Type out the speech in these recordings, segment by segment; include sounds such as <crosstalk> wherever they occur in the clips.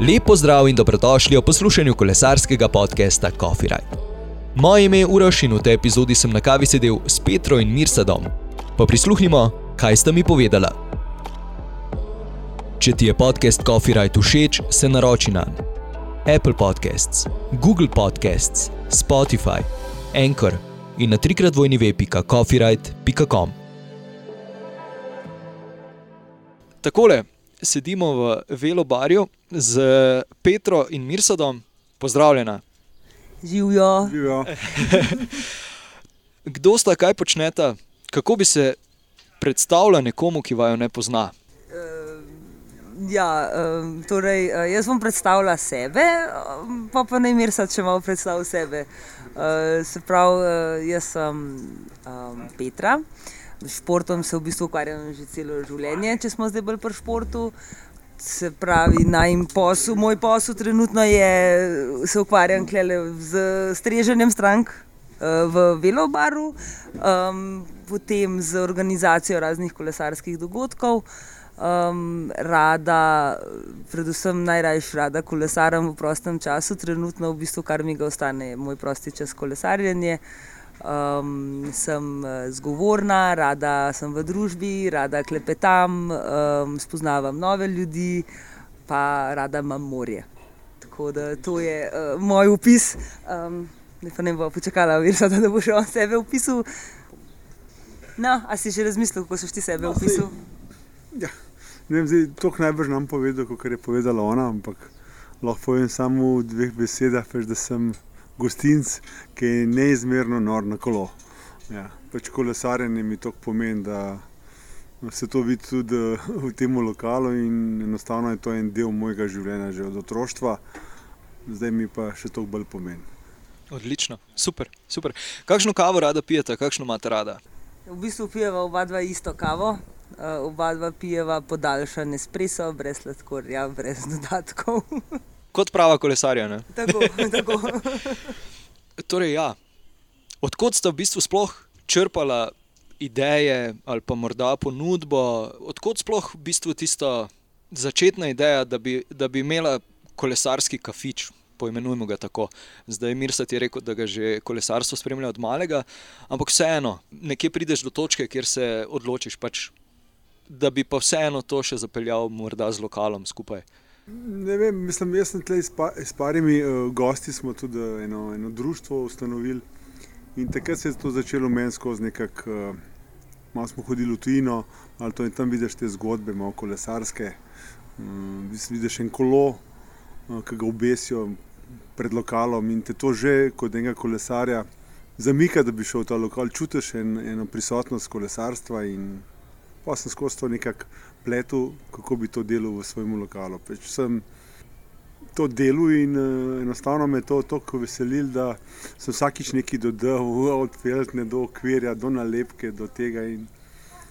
Lepo zdrav in dobrodošli v poslušanju kolesarskega podcasta Coffee Ride. Moje ime je Uroš in v tej epizodi sem na kavi sedel s Petro in Mirsadom. Pa prisluhnimo, kaj sta mi povedala. Če ti je podcast Coffee Ride všeč, se naroči na Apple Podcasts, Google Podcasts, Spotify, Anchor in na trikrat vojni web.coffeeride.com. Takole sedimo v Velobarju z Petro in Mirsadom. Pozdravljena. Živijo. Živijo. <laughs> Kdo sta, kaj počneta, kako bi se predstavljala nekomu, ki vaju ne pozna? Ja, um, torej, uh, jaz bom predstavila sebe, um, pa pa naj mir sad, če malo predstavim sebe. Uh, se pravi, uh, jaz sem Petra, športom se v bistvu ukvarjam že celo življenje, če smo zdaj bolj pri športu. Se pravi, naj posel, moj posel trenutno je, se ukvarjam z streženjem strank uh, v Velobaru, um, potem z organizacijo raznih kolesarskih dogodkov. Um, rada, predvsem najrajš rada kolesarjem v prostem času, trenutno v bistvu kar mi ga ostane, je moj prosti čas kolesarjenje. Um, sem zgovorna, rada sem v družbi, rada klepetam, um, spoznavam nove ljudi, pa rada imam morje. Tako da to je uh, moj opis. Um, ne pa ne bo počakala, da ne boš on sebe opisal. No, a si že razmislil, kako si ti sebe opisal? Ja. Ne vem, zdaj to najbrž nam povedal, kot je povedala ona, ampak lahko povem samo v dveh besedah, peš, da sem gostinc, ki je neizmerno nor na kolo. Ja, pač kolesarjenje mi to pomeni, da se to vidi tudi v tem lokalu in enostavno je to en del mojega življenja, že od otroštva, zdaj mi pa še to bolj pomeni. Odlično, super, super. Kakšno kavo rada pijete, kakšno imate rada? V bistvu pijeva oba dva isto kavo. Uh, oba dva pijeva podaljšan espreso, brez sladkorja, brez dodatkov. <laughs> Kot prava kolesarja. Ne? tako, <laughs> tako. torej, ja. Odkot ste v bistvu sploh črpali ideje ali pa morda ponudbo, odkot sploh v bistvu tista začetna ideja, da bi, da bi imela kolesarski kafič. Poimenujemo ga tako. Zdaj, Mirsat je rekel, da ga že kolesarstvo spremlja od malega, ampak vseeno, nekje prideš do točke, kjer se odločiš, pač, da bi pa vseeno to še zapeljal, morda z lokalom skupaj. Ne vem, mislim, jaz sem tukaj s, pa, s parimi uh, gosti, smo tudi eno, eno društvo ustanovili in takrat se je to začelo meni skozi nekako, uh, malo smo hodili v tujino, ali to in tam vidiš te zgodbe, malo kolesarske. Um, vidiš en kolo, uh, ki ga obesijo pred lokalom in te to že kot enega kolesarja zamika, da bi šel v ta lokal, čutiš en, eno prisotnost kolesarstva in pa sem skozi to nekako pletel, kako bi to delal v svojem lokalu. Peč sem to delal in uh, enostavno me to tako veselil, da sem vsakič nekaj dodal, <laughs> od peltne do okvirja, do nalepke, do tega. In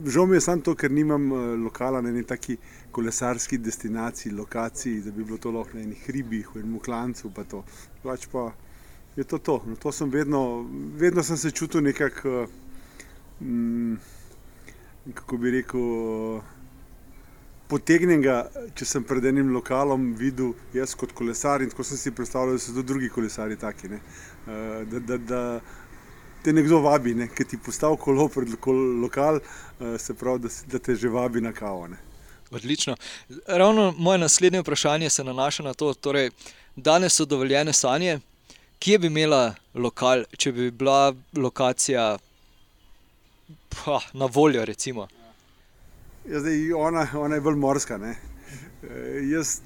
žal mi je samo to, ker nimam uh, lokala na neki taki kolesarski destinaciji, lokaciji, da bi bilo to lahko na enih hribih, v enem klancu. Pa to. Pač pa je to to. No, to sem vedno, vedno sem se čutil nekako. Uh, kako bi rekel, potegnem ga, če sem pred enim lokalom videl, jaz kot kolesar in tako sem si predstavljal, da so tudi drugi kolesari taki. Ne? Da, da, da te nekdo vabi, ne? ki ti postavi kolo pred lokal, se pravi, da, da te že vabi na kavo. Ne? Odlično. Ravno moje naslednje vprašanje se nanaša na to, torej, danes so dovoljene sanje. Kje bi imela lokal, če bi bila lokacija pa, na voljo. Recimo. Ja, zdaj, ona, ona je bolj morska. E, jaz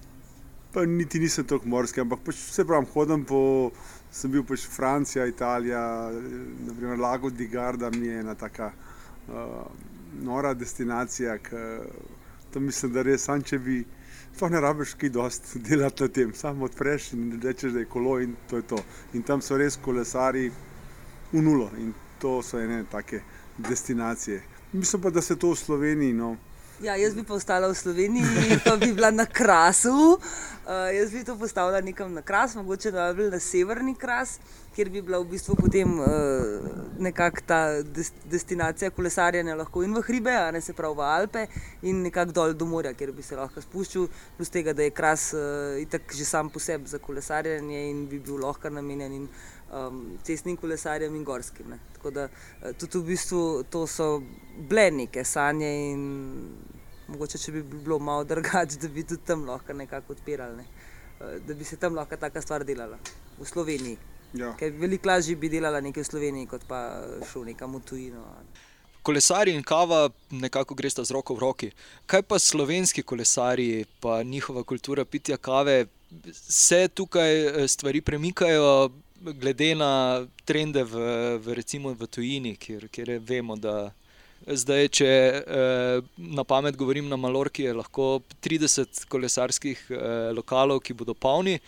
pa niti nisem tako morski, ampak pač vse pravim, hodim po. Sem bil pač Francija, Italija, naprimer Lago di Garda, mi je ena taka uh, nora destinacija, ki tam mislim, da res, sam, če bi, to ne rabiš kaj dosti <laughs> delati na tem, samo odpreš in rečeš, da je kolo in to je to. In tam so res kolesari v nulo in to so ene take destinacije. Mislim pa, da se to v Sloveniji, no, Ja, jaz bi pa ostala v Sloveniji, <laughs> pa bi bila na krasu. Uh, jaz bi to postavila nekam na kras, mogoče najbolj na severni kras, kjer bi bila v bistvu potem uh, nekakšna ta des destinacija kolesarjenja, lahko in v hribe, a ne se pravi v Alpe, in nekako dol do morja, kjer bi se lahko spuščal, plus tega, da je kras uh, itak že sam po sebi za kolesarjenje in bi bil lahko namenjen in, um, cestnim kolesarjem in gorskim. Ne. Tako da tudi v bistvu to so bile neke sanje in mogoče če bi bilo malo drugače, da bi tudi tam lahko nekako odpirali, ne? Eh, da bi se tam lahko taka stvar delala v Sloveniji. Ja. Veliko lažje bi delala nekaj v Sloveniji, kot pa šel nekam v tujino. Kolesari in kava nekako gresta z roko v roki. Kaj pa slovenski kolesari, pa njihova kultura pitja kave, se tukaj eh, stvari premikajo, glede na trende v, v, recimo, v tujini, kjer, kjer vemo, da Zdaj, če eh, na pamet govorim na Malorki, je lahko 30 kolesarskih eh, lokalov, ki bodo polni.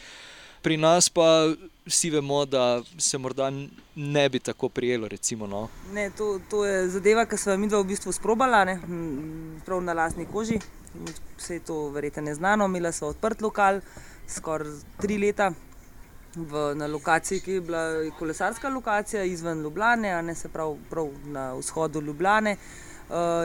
Pri nas pa vsi vemo, da se morda ne bi tako prijelo. Recimo, no. ne, to, to je zadeva, ki smo mi dva v bistvu sprobala, ne, prav na lastni koži. Vse je to verjetno neznano. Imela smo odprt lokal skoraj tri leta, v, na lokaciji, ki je bila kolesarska lokacija izven Ljubljana, ne se pravi prav na vzhodu Ljubljana. Uh,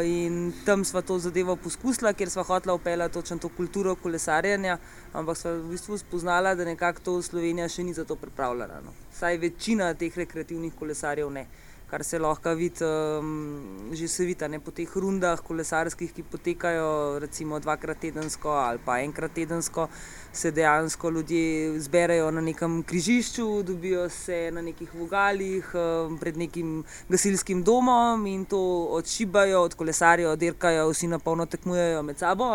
in tam smo to zadevo poskusili, ker smo hoteli upeljati točno to kulturo kolesarjenja, ampak smo v bistvu spoznali, da nekako to Slovenija še ni za to pripravljena. No. Saj večina teh rekreativnih kolesarjev ne. Uh, kar se lahko vidi, um, že se vidi ne, po teh rundah kolesarskih, ki potekajo recimo dvakrat tedensko ali pa enkrat tedensko, se dejansko ljudje zberejo na nekem križišču, dobijo se na nekih vogalih um, pred nekim gasilskim domom in to odšibajo, odkolesarijo, dirkajo, vsi na polno tekmujejo med sabo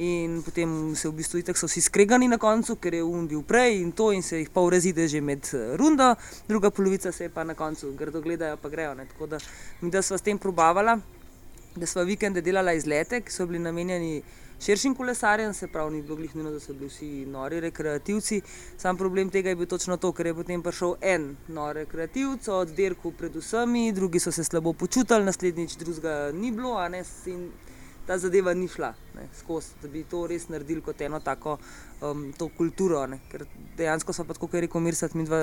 in potem se v bistvu tako so vsi skregani na koncu, ker je um bil prej in to in se jih pol razide že med eh, rundo, druga polovica se je pa na koncu, grdo gledajo, pa grejo. Ne. Tako da mi da smo s tem probavala, da smo vikende delala izlete, ki so bili namenjeni širšim kolesarjem, se pravi, ni bilo glih nujno, da so bili vsi nori rekreativci. Sam problem tega je bil točno to, ker je potem prišel en nor rekreativc od dirku pred vsemi, drugi so se slabo počutili, naslednjič drugega ni bilo, a ne ta zadeva ni šla skozi, da bi to res naredili kot eno tako um, kulturo. Ne? Ker dejansko so pa kot je rekel Mirsat, mi dva,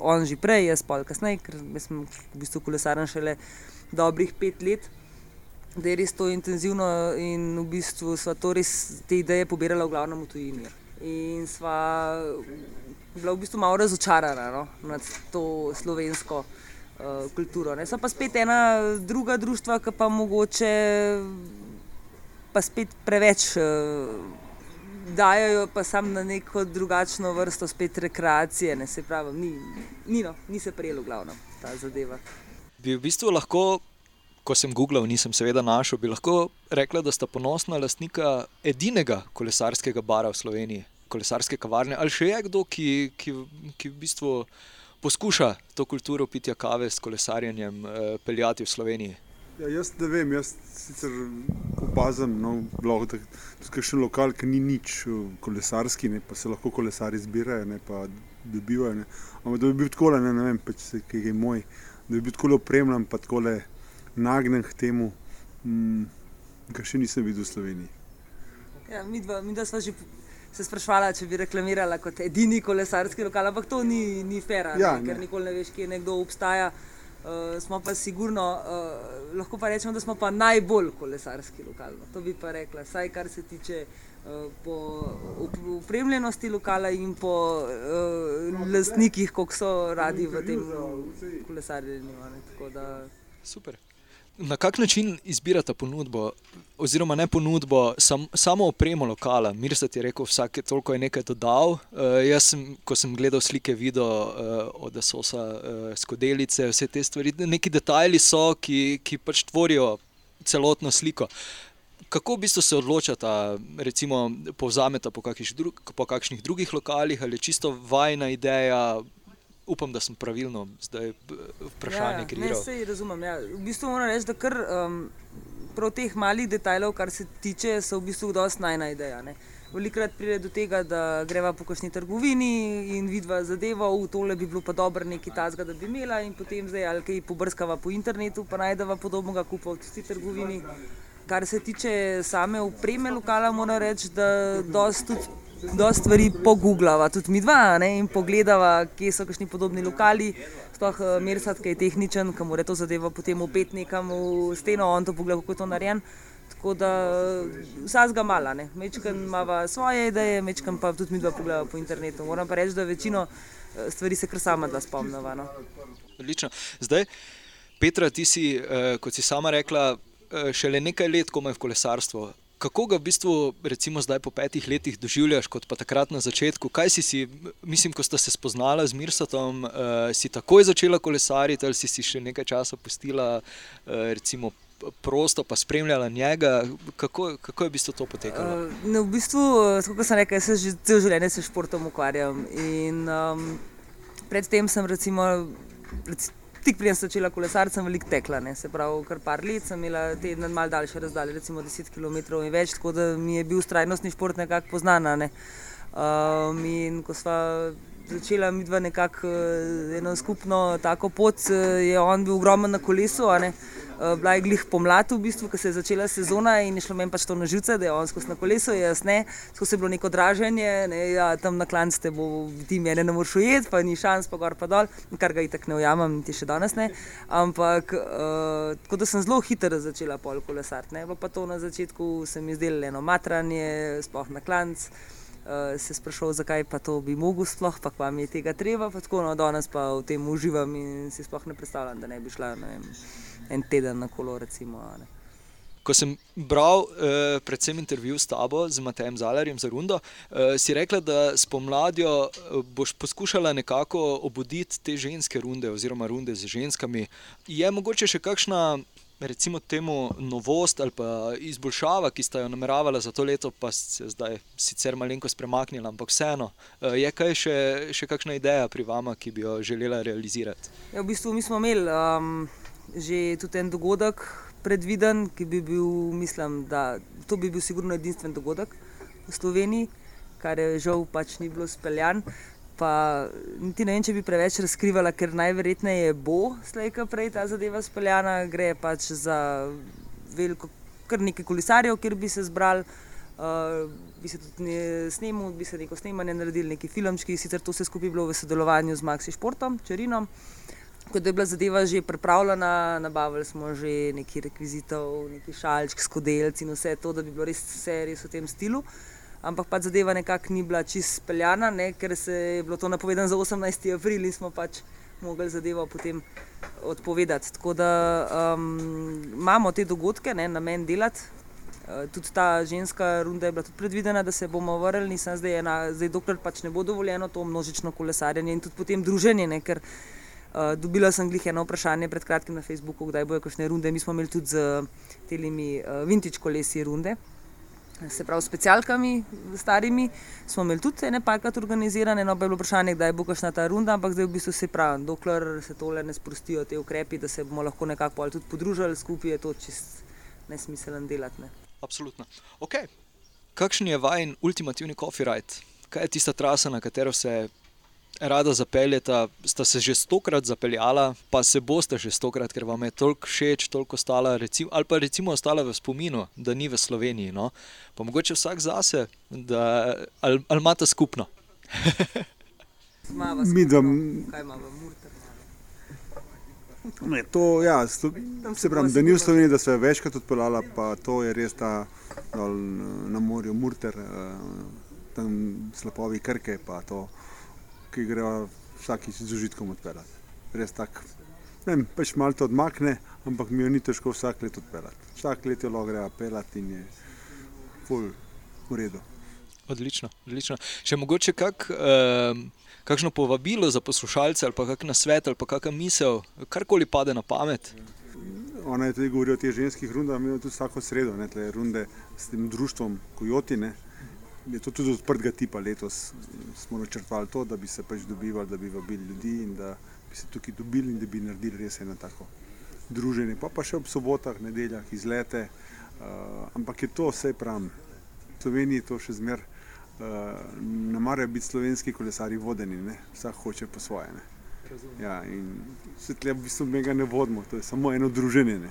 on že prej, jaz pa kasneje, ker sem v bistvu kolesaren šele dobrih pet let. Da je res to intenzivno in v bistvu smo to res te ideje pobirali v glavnem v tujini. In sva bila v bistvu malo razočarana no, nad to slovensko uh, kulturo. Ne. So pa spet ena druga društva, ki pa mogoče pa spet preveč uh, dajo, pa sam na neko drugačno vrsto spet rekreacije. Ne, se pravi, ni, ni, no, ni se prijelo, glavno ta zadeva. Bi v bistvu lahko, ko sem googlal, nisem seveda našel, bi lahko rekla, da sta ponosna lastnika edinega kolesarskega bara v Sloveniji, kolesarske kavarne. Ali še je kdo, ki, ki, ki v bistvu poskuša to kulturo pitja kave s kolesarjenjem eh, peljati v Sloveniji? Ja, jaz ne vem, jaz sicer opazim, no, da je še lokal, ki ni nič eh, kolesarski, ne, pa se lahko kolesari zbirajo, ne, pa dobivajo. Ne. Ampak da bi bil tako, ne, ne vem, pač se, kaj je moj, da bi bil tako opremljen, pa tako nagnen k temu, mm, kar še nisem videl v Sloveniji. Ja, mi dva, mi dva smo že se sprašvala, če bi reklamirala kot edini kolesarski lokal, ampak to ni, ni fair, ja, ne, ker nikoli ne veš, kje nekdo obstaja. Uh, smo pa sigurno, uh, lahko pa rečemo, da smo pa najbolj kolesarski lokal. To bi pa rekla, saj kar se tiče uh, upremljenosti lokala in po uh, lastnikih, kako so radi v tem kolesarjenju. Super. Na kak način izbirate ponudbo, oziroma ne ponudbo, sam, samo opremo lokala? Mir se ti je rekel, vsak je toliko je nekaj dodal. Uh, jaz, sem, ko sem gledal slike, videl uh, od Sosa, uh, skodelice, vse te stvari, neki detajli so, ki, ki pač tvorijo celotno sliko. Kako v bistvu se odločate, recimo, povzamete po, drug, po kakšnih drugih lokalih ali čisto vajna ideja, upam, da sem pravilno zdaj vprašanje ja, križal. Ne, razumem. Ja. V bistvu moram reči, da kar um, prav teh malih detajlov, kar se tiče, so v bistvu dosti najna ideja. Ne. Velikrat pride do tega, da greva po kakšni trgovini in vidva zadevo, v tole bi bilo pa dobro nekaj tazga, da bi imela in potem zdaj ali kaj pobrskava po internetu, pa najdeva podobnega kupa v tisti trgovini. kar se tiče same upreme lokala, moram reči, da dosti tudi. Dosta stvari pogooglava, tudi mi dva, ne, in pogledava, kje so kakšni podobni lokali. Sploh uh, Mersat, ki je tehničen, ki mora to zadevo potem upet nekam v steno, on to pogleda, kako je to narejeno. Tako da vsak ga mala, mečkam ima svoje ideje, mečkam pa tudi mi dva pogleda po internetu. Moram pa reči, da večino eh, stvari se kar sama da spomnila. No. Odlično. Zdaj, Petra, ti si, uh, kot si sama rekla, uh, šele nekaj let komaj v kolesarstvu. Kako ga v bistvu, recimo zdaj po petih letih, doživljaš kot pa takrat na začetku? Kaj si si, mislim, ko ste se spoznala z Mirsatom, uh, si takoj začela kolesariti ali si si še nekaj časa pustila, uh, recimo. Prosto pa spremljala njega, kako, kako je v bistvu to potekalo? Uh, ne, v bistvu, kot sem rekel, se že cel življenje s športom ukvarjam. In, um, predtem sem, recimo, recimo tik prije začela kolesariti, sem veliko tekla, ne. se pravi, kar par let sem imela te malo daljše razdalje, recimo 10 km in več, tako da mi je bil trajnostni šport nekako poznana. Ne. Um, in ko smo začela mi dva nekako uh, eno skupno tako pot, uh, je on bil ogromen na kolesu. Uh, bila je glih pomlad, v bistvu, ko se je začela sezona in je šlo meni pač to na živce, da je on skozi na kolesu, jaz ne, skozi je bilo neko draženje, ne, ja, tam na klancu bo ti mene ne moreš ujeti, pa ni šans, pa gor pa dol, kar ga itak ne ujamem, ti še danes ne. Ampak uh, tako da sem zelo hitro začela pol kolesariti. Pa to na začetku se mi zdelo eno matranje, sploh na klancu uh, se sprašoval, zakaj pa to bi mogel sploh, pa vam je tega treba. Tako, no, danes pa v tem uživam in si sploh ne predstavljam, da ne bi šla ne vem, en teden na kolo. Recimo, Ko sem bral eh, predvsem intervju s tabo, z Matejem Zalarjem za Rundo, eh, si rekla, da spomladjo eh, boš poskušala nekako obuditi te ženske runde oziroma runde z ženskami. Je mogoče še kakšna recimo temu novost ali pa izboljšava, ki sta jo nameravala za to leto, pa se zdaj sicer malenkost premaknila, ampak vseeno, eh, je kaj še, še kakšna ideja pri vama, ki bi jo želela realizirati? Ja, v bistvu mi smo imeli um, že tudi en dogodek predviden, ki bi bil, mislim, da to bi bil sigurno edinstven dogodek v Sloveniji, kar je žal pač ni bilo speljan. Pa niti ne vem, če bi preveč razkrivala, ker najverjetneje bo slej, ko prej ta zadeva speljana. Gre pač za veliko, kar nekaj kolesarjev, kjer bi se zbrali, uh, bi se tudi snimali, bi se neko snemanje naredili, neki filmčki. Sicer to vse skupaj bilo v sodelovanju z Maxi Športom, Čerinom. Ko je bila zadeva že pripravljena, nabavili smo že nekaj rekvizitov, nekaj šalčk, skodelci in vse to, da bi bilo res vse res v tem stilu ampak pač zadeva nekako ni bila čist speljana, ne, ker se je bilo to napovedano za 18. april in smo pač mogli zadevo potem odpovedati. Tako da um, imamo te dogodke, ne, na meni delati. Uh, tudi ta ženska runda je bila tudi predvidena, da se bomo vrnili, nisem zdaj ena, zdaj dokler pač ne bo dovoljeno to množično kolesarjenje in tudi potem druženje, ne, ker uh, dobila sem glih eno vprašanje pred kratkim na Facebooku, kdaj bojo kakšne runde. Mi smo imeli tudi z telimi uh, vintage kolesi runde se pravi, specialkami, starimi, smo imeli tudi ene parkrat organizirane, no pa je bilo vprašanje, kdaj bo kašna ta runda, ampak zdaj v bistvu se pravi, dokler se tole ne sprostijo te ukrepi, da se bomo lahko nekako tudi podružili skupaj, je to čist nesmiselen delati. Ne. Absolutno. Ok. Kakšen je vajen ultimativni coffee ride? Kaj je tista trasa, na katero se rada zapeljeta, sta se že stokrat zapeljala, pa se boste že stokrat, ker vam je toliko všeč, toliko ostala, recimo, ali pa recimo ostala v spominu, da ni v Sloveniji. No? Pa mogoče vsak zase, da, ali, ali imate skupno. Mi, da ne, to, ja, sto, se pravi, da ni v Sloveniji, da se je večkrat odpeljala, pa to je res ta dol, na morju, Murter, eh, tam slapovi krke, pa to ki grejo vsakič z užitkom odpeljati. Res tako. Pač malo to odmakne, ampak mi jo ni težko vsak let odpeljati. Vsak let jo lahko grejo peljati in je ful v redu. Odlično, odlično. Še mogoče kak, eh, kakšno povabilo za poslušalce ali pa kak na svet ali pa kakšna misel, karkoli pade na pamet. Ona je tudi govorila o teh ženskih rundah, mi imamo tudi vsako sredo, ne, runde s tem društvom Kojotine je to tudi odprtega tipa letos. Smo načrtovali to, da bi se pač dobivali, da bi vabili ljudi in da bi se tukaj dobili in da bi naredili res eno tako druženje. Pa, pa še ob sobotah, nedeljah, izlete. Uh, ampak je to vse pravim. V Sloveniji to še zmer. Uh, ne marajo biti slovenski kolesari vodeni, ne? vsak hoče po svoje. Ja, in se tle v bistvu mega ne vodimo, to je samo eno druženje. Ne?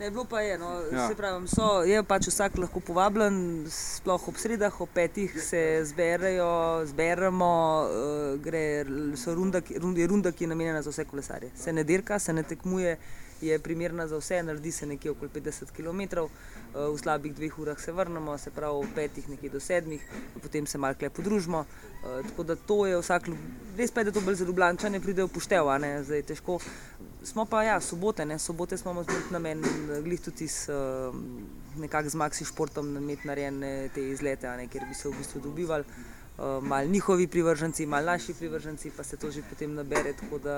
Ne, bilo pa je, no, Ja. se pravi, so, je pač vsak lahko povabljen, sploh ob sredah, ob petih se zberejo, zberemo, uh, gre, so runda, ki- rund, je runda, ki je namenjena za vse kolesarje. Se ne dirka, se ne tekmuje, je primerna za vse, naredi se nekje okoli 50 km, uh, v slabih dveh urah se vrnemo, se pravi ob petih nekje do sedmih, potem se malo kle podružimo. Uh, tako da to je vsak, res pa je, da to bolj za Ljubljane pride v poštev, a ne, zdaj težko. Smo pa ja, sobote, ne? sobote smo imeli namen, eh, glih tudi s nekako z Maxi športom imeti narejene te izlete, ne, kjer bi se v bistvu dobivali. Uh, mal njihovi privrženci, mal naši privrženci, pa se to že potem nabere, tako da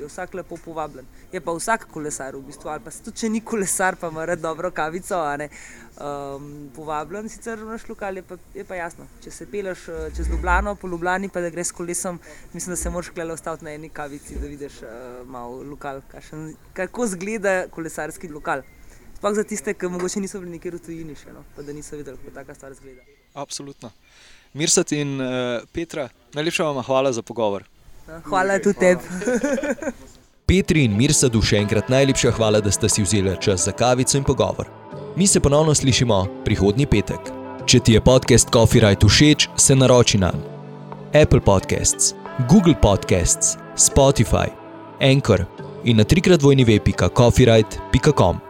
je vsak lepo povabljen. Je pa vsak kolesar v bistvu, ali pa se tudi če ni kolesar, pa ima rad dobro kavico, a ne, um, povabljen, sicer v naš lokal je pa, je pa jasno. Če se peleš eh, čez Ljubljano, po Ljubljani, pa da greš s kolesom, mislim, da se moraš klele ostati na eni kavici, da vidiš uh, malo lokal, kakšen, kako zgleda kolesarski lokal. Sploh za tiste, ki mogoče niso bili nikjer v tujini še, no, pa da niso videli, kako taka stvar zgleda. Absolutno. Mirsat in uh, Petra, najlepša vam hvala za pogovor. Ja, Hvala tudi tebi. Petri in Mirsadu še enkrat najlepša hvala, da ste si vzeli čas za kavico in pogovor. Mi se ponovno slišimo prihodnji petek. Če ti je podcast Copyright všeč, se naroči na Apple Podcasts, Google Podcasts, Spotify, Anchor in na trikrat vojni web.copyright.com.